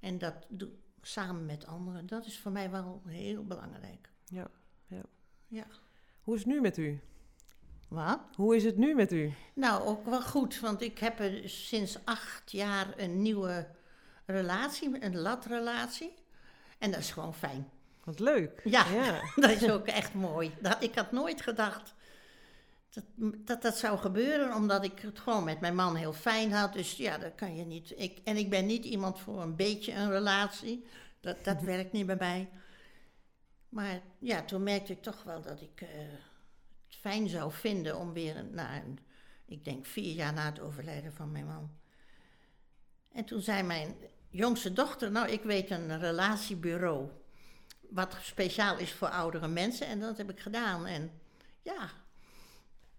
En dat doe samen met anderen. Dat is voor mij wel heel belangrijk. Ja, ja. Ja. Hoe is het nu met u? Wat? Hoe is het nu met u? Nou, ook wel goed, want ik heb er sinds acht jaar een nieuwe relatie, een latrelatie. En dat is gewoon fijn. Wat leuk. Ja. ja. Dat is ook echt mooi. Dat, ik had nooit gedacht dat, dat dat zou gebeuren, omdat ik het gewoon met mijn man heel fijn had. Dus ja, dat kan je niet. Ik, en ik ben niet iemand voor een beetje een relatie. Dat, dat werkt niet bij mij. Maar ja, toen merkte ik toch wel dat ik eh, het fijn zou vinden om weer na een, ik denk vier jaar na het overlijden van mijn man. En toen zei mijn jongste dochter, nou ik weet een relatiebureau wat speciaal is voor oudere mensen. En dat heb ik gedaan. En ja,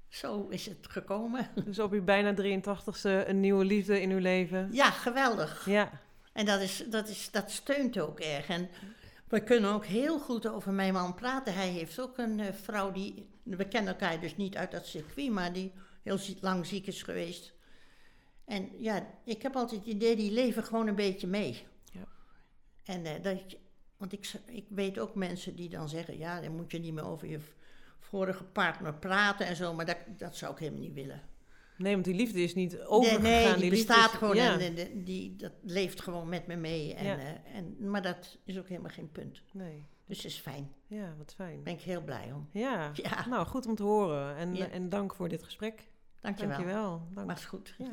zo is het gekomen. Dus op uw bijna 83ste een nieuwe liefde in uw leven. Ja, geweldig. Ja. En dat, is, dat, is, dat steunt ook erg. En we kunnen ook heel goed over mijn man praten. Hij heeft ook een eh, vrouw die, we kennen elkaar dus niet uit dat circuit, maar die heel lang ziek is geweest. En ja, ik heb altijd het idee, die leven gewoon een beetje mee. Ja. En eh, dat, je- want ik, ik weet ook mensen die dan zeggen, ja, dan moet je niet meer over je vorige partner praten en zo, maar dat, dat zou ik helemaal niet willen. Nee, want die liefde is niet Nee, overgegaan. nee, die, liefde bestaat is- gewoon Ja. en, die, dat leeft gewoon met me mee. En, Ja. eh, en, maar dat is ook helemaal geen punt. Nee. Dus het is fijn. Ja, wat fijn. Daar ben ik heel blij om. Ja. Ja, Nou, goed om te horen. En, en dank voor dit gesprek. dankjewel. Dankjewel. Dank. Maar is goed. Ja.